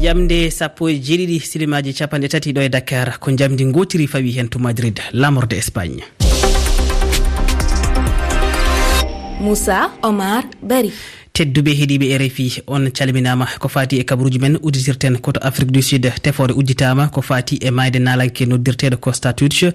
yamde sappo e jeeɗiɗi silimaji capanɗe tati ɗo e dakar. Ko jamdi gotiri fawi hen to madrid lamorde espagne moussa omar bari. tedduɓe heeɗiɓe e rfi on calminama ko fati e kabaruji men udditirten koto afrique du sud. Tefore udditama ko fati e mayde nalanke noddirteɗo ko statut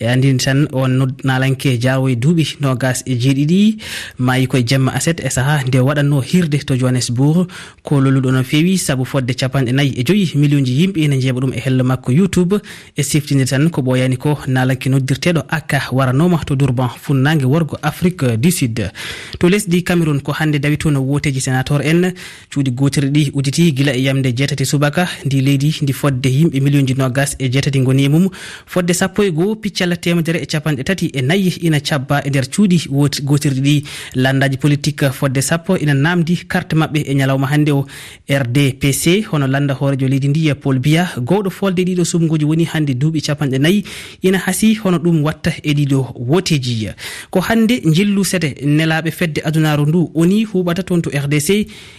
e andini tan on nalanke jawo e duuɓi nogas e jeeɗiɗi. Mayi koye jemma aset e saaha nde waɗanno hirde to johannesbourg ko lolluɗo no fewi saabu fodde capanɗe nayyi e joyyi million ji yimɓe ene jeeɓa ɗum e hello makko youtube. E siftinde tan ko ɓoyani ko nalanke noddirteɗo akka waranoma to durban funnague worgo afrique du sud. To lesdi cameron ko hande dawi to no woteji sénateur en. Cuuɗi gotirɗe ɗi udditi gila e yamde jeetati subaka. Ndi leydi ndi fodde yimɓe million ji nogas e jeetati goni e mum. Fodde sappo e goho piccal temedere e capanɗe tati e nayyi ina cabba e nder cuuɗi gotirɗi ɗi. Landaji politique fodde sappo ina namdi carte mabɓe e ñalawma hannde o. Rdpc hono landa hoorejo leydi ndi e paul biya. Gowɗo folde ɗiɗo sumgoji woni hannde duuɓi capanɗe nayyi ina hasi hono ɗum watta e ɗiɗo woteji. Ko hannde jillu sete nelaɓe fedde adunaru ndu oni huɓata toon to rdc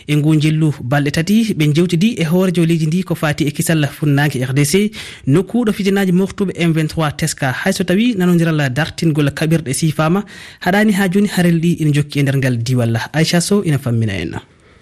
e ngu jillu balɗe tati ɓe jewtidi e hoore joliji ndi ko fati e kisal funnaki rdc nokkuɗo fitinaji moftuɓe m23 teska. Hayso tawi nanodiral dartingol kaɓirɗe sifama haɗani ha joni harel ɗi ina jokki e nder ngal diwalla aicha sow ina fammina en.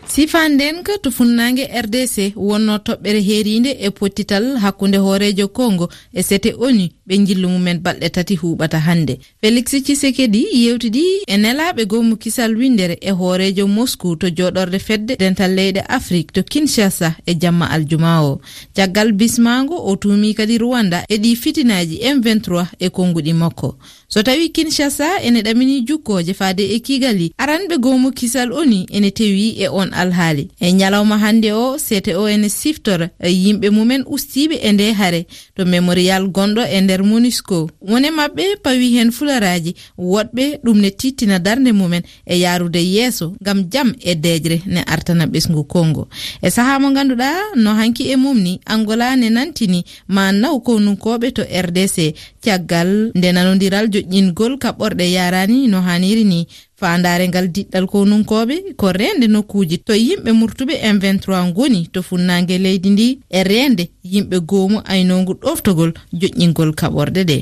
Sifandenka to funnague rdc wonno toɓɓere heeride e pottital hakkude hoorejo congo e sete oni. ɓe jillu mumen balɗe tati huɓata hannde félix cisekedi yewtidi e nelaɓe gomu kisal windere e hoorejo moscou to joɗorde fedde dental leyɗe afrique to kinshasa e jamma aljuma o. Caggal bismago o tumi kadi rwanda e ɗi fitinaji m23 e konguɗi makko. So tawi kinshasa ene ɗamini jukkoje faade e kigali aranɓe gomu kisal oni ene tewi e on alhaali. E ñalawma hannde o cto ene siftora yimɓe mumen ustiɓe e nde hare. To mémorial gonɗo e nde nder munisco wone maɓɓe pawi hen fularaji woɗɓe ɗum ne tittina darde mumen e yarude yeeso gam jam e dejre ne artana ɓesgu kongo. E saaha mo ganduɗa no hanki e mum ni angola ne nantini ma naw konunkoɓe to rdc caggal nde nanodiral joƴƴingol kaɓɓorɗe yarani no haniri ni. fandare ngal diɗɗal konunkoɓe ko rende nokkuji to yimɓe murtuɓe m23 goni to funnague leydi ndi. E rende yimɓe goomu aynogu ɗoftogol joƴƴingol kaɓorde ɗe.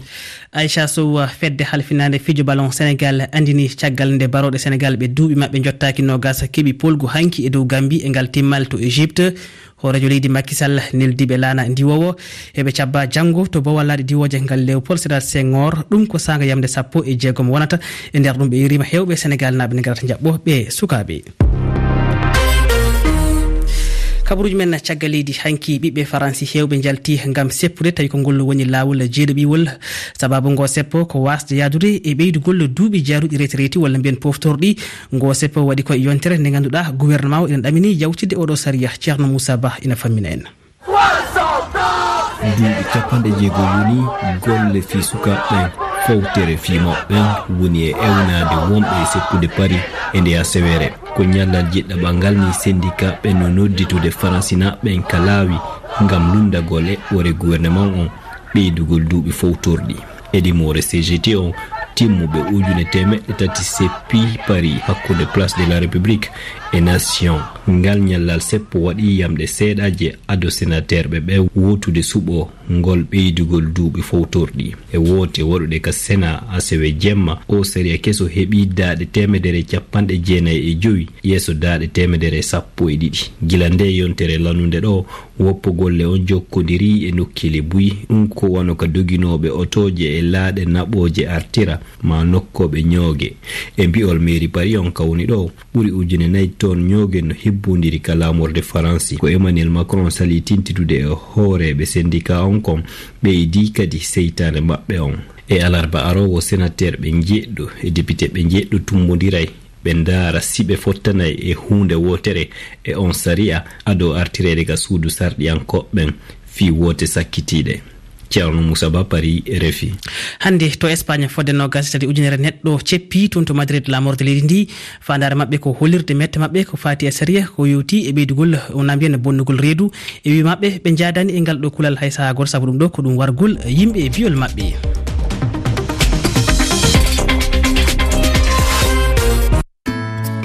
Aicha sow fedde halfinade fijo ballon sénégal andini caggal nde baroɗe sénégal ɓe duuɓi mabɓe jottaki nogas keeɓi polgu hanki e dow gambi e ngal timmal to égypte. hoorejo leydi makisall neldiɓe lana ndiwowo eɓe cabba janggo to bowal laaɗi diwoje ngal lewpol sédar senghor ɗum ko saga yamde sappo e jeegom wonata. E nder ɗum ɓe irima hewɓe sénégal naɓe ne garata jaɓɓo ɓe sukaɓe. kabaruji men caggal leydi hanki ɓiɓɓe franci hewɓe jalti gam seppude tawi ko ngol woni lawol jeeɗoɓiwol. Sababu ngo seppo ko wasde yadude e ɓeydugol duuɓi jaruɗi reti reti walla mbiyen poftorɗi. Ngo seppo waɗi koye yontere nde ganduɗa gouvernement o ene ɗamini yawtidde oɗo saria ceerno moussa ba ina fammina en. Duuɓi capanɗe jeego woni golle fi sukaɓɓen fewtere fimoɓɓen woni e ewnade wonɓe e sekkude pari e nde asewere ko ñallal jiɗɗa ɓangal ni syndicat ɓen no nodditude faransinaɓen ka laawi ngam lundagol eɓɓore gouvernement on ɓeydugol duuɓi fowtorɗi. Edimore cgt on timmuɓe ujune temeɗɗe tati seppi pari hakkude place de la république e nation. Ngal ñallal seppo waɗi yamɗe seeɗa je ado sénateur ɓe ɓe wotude suɓo. ngol ɓeydugol duuɓi fowtorɗi. E woote waɗuɗe ka sena asewe jemma o séria keso heeɓi daaɗe temedere capanɗe jeenayi e joyi yeeso daaɗe temedere sappo e ɗiɗi. Gila nde yontere lanude ɗo woppogolle on jokkodiri e nokkile buyi ɗum ko wano ka doginoɓe otoje e laaɗe naɓoje artira ma nokkoɓe ñoogue e mbi'ol mairie pari on kawni ɗo ɓuuri ujune nayyi ton ñoogue no hebbodiri ka lamorde faransi. Ko emmanuel macron sali tintitude e hooreɓe syndicat on kon ɓeydi kadi seytane maɓɓe on. E alarba arowo sénateur ɓe jeɗɗo e député ɓe jeɗɗo tummodiray ɓe ndaara siɓe fottanayi e hunde wotere e on sariya ado artirede daga suudu sarɗiyankoɓɓen fi wote sakkitiɗe ceerno moussa ba pari refi. Hannde to espagne fodde nogas tati ujunere neɗɗo ceppi toon to madrid lamorde leydi ndi. Fandare maɓɓe ko hollirde mette maɓɓe ko fati e saria ko yewti e ɓeydugol wona mbiyen bonnugol reedu. E wi maɓɓe ɓe jadani e ngal ɗo kulal hay saha goto saabu ɗum ɗo ko ɗum wargol yimɓe e biyol maɓɓe.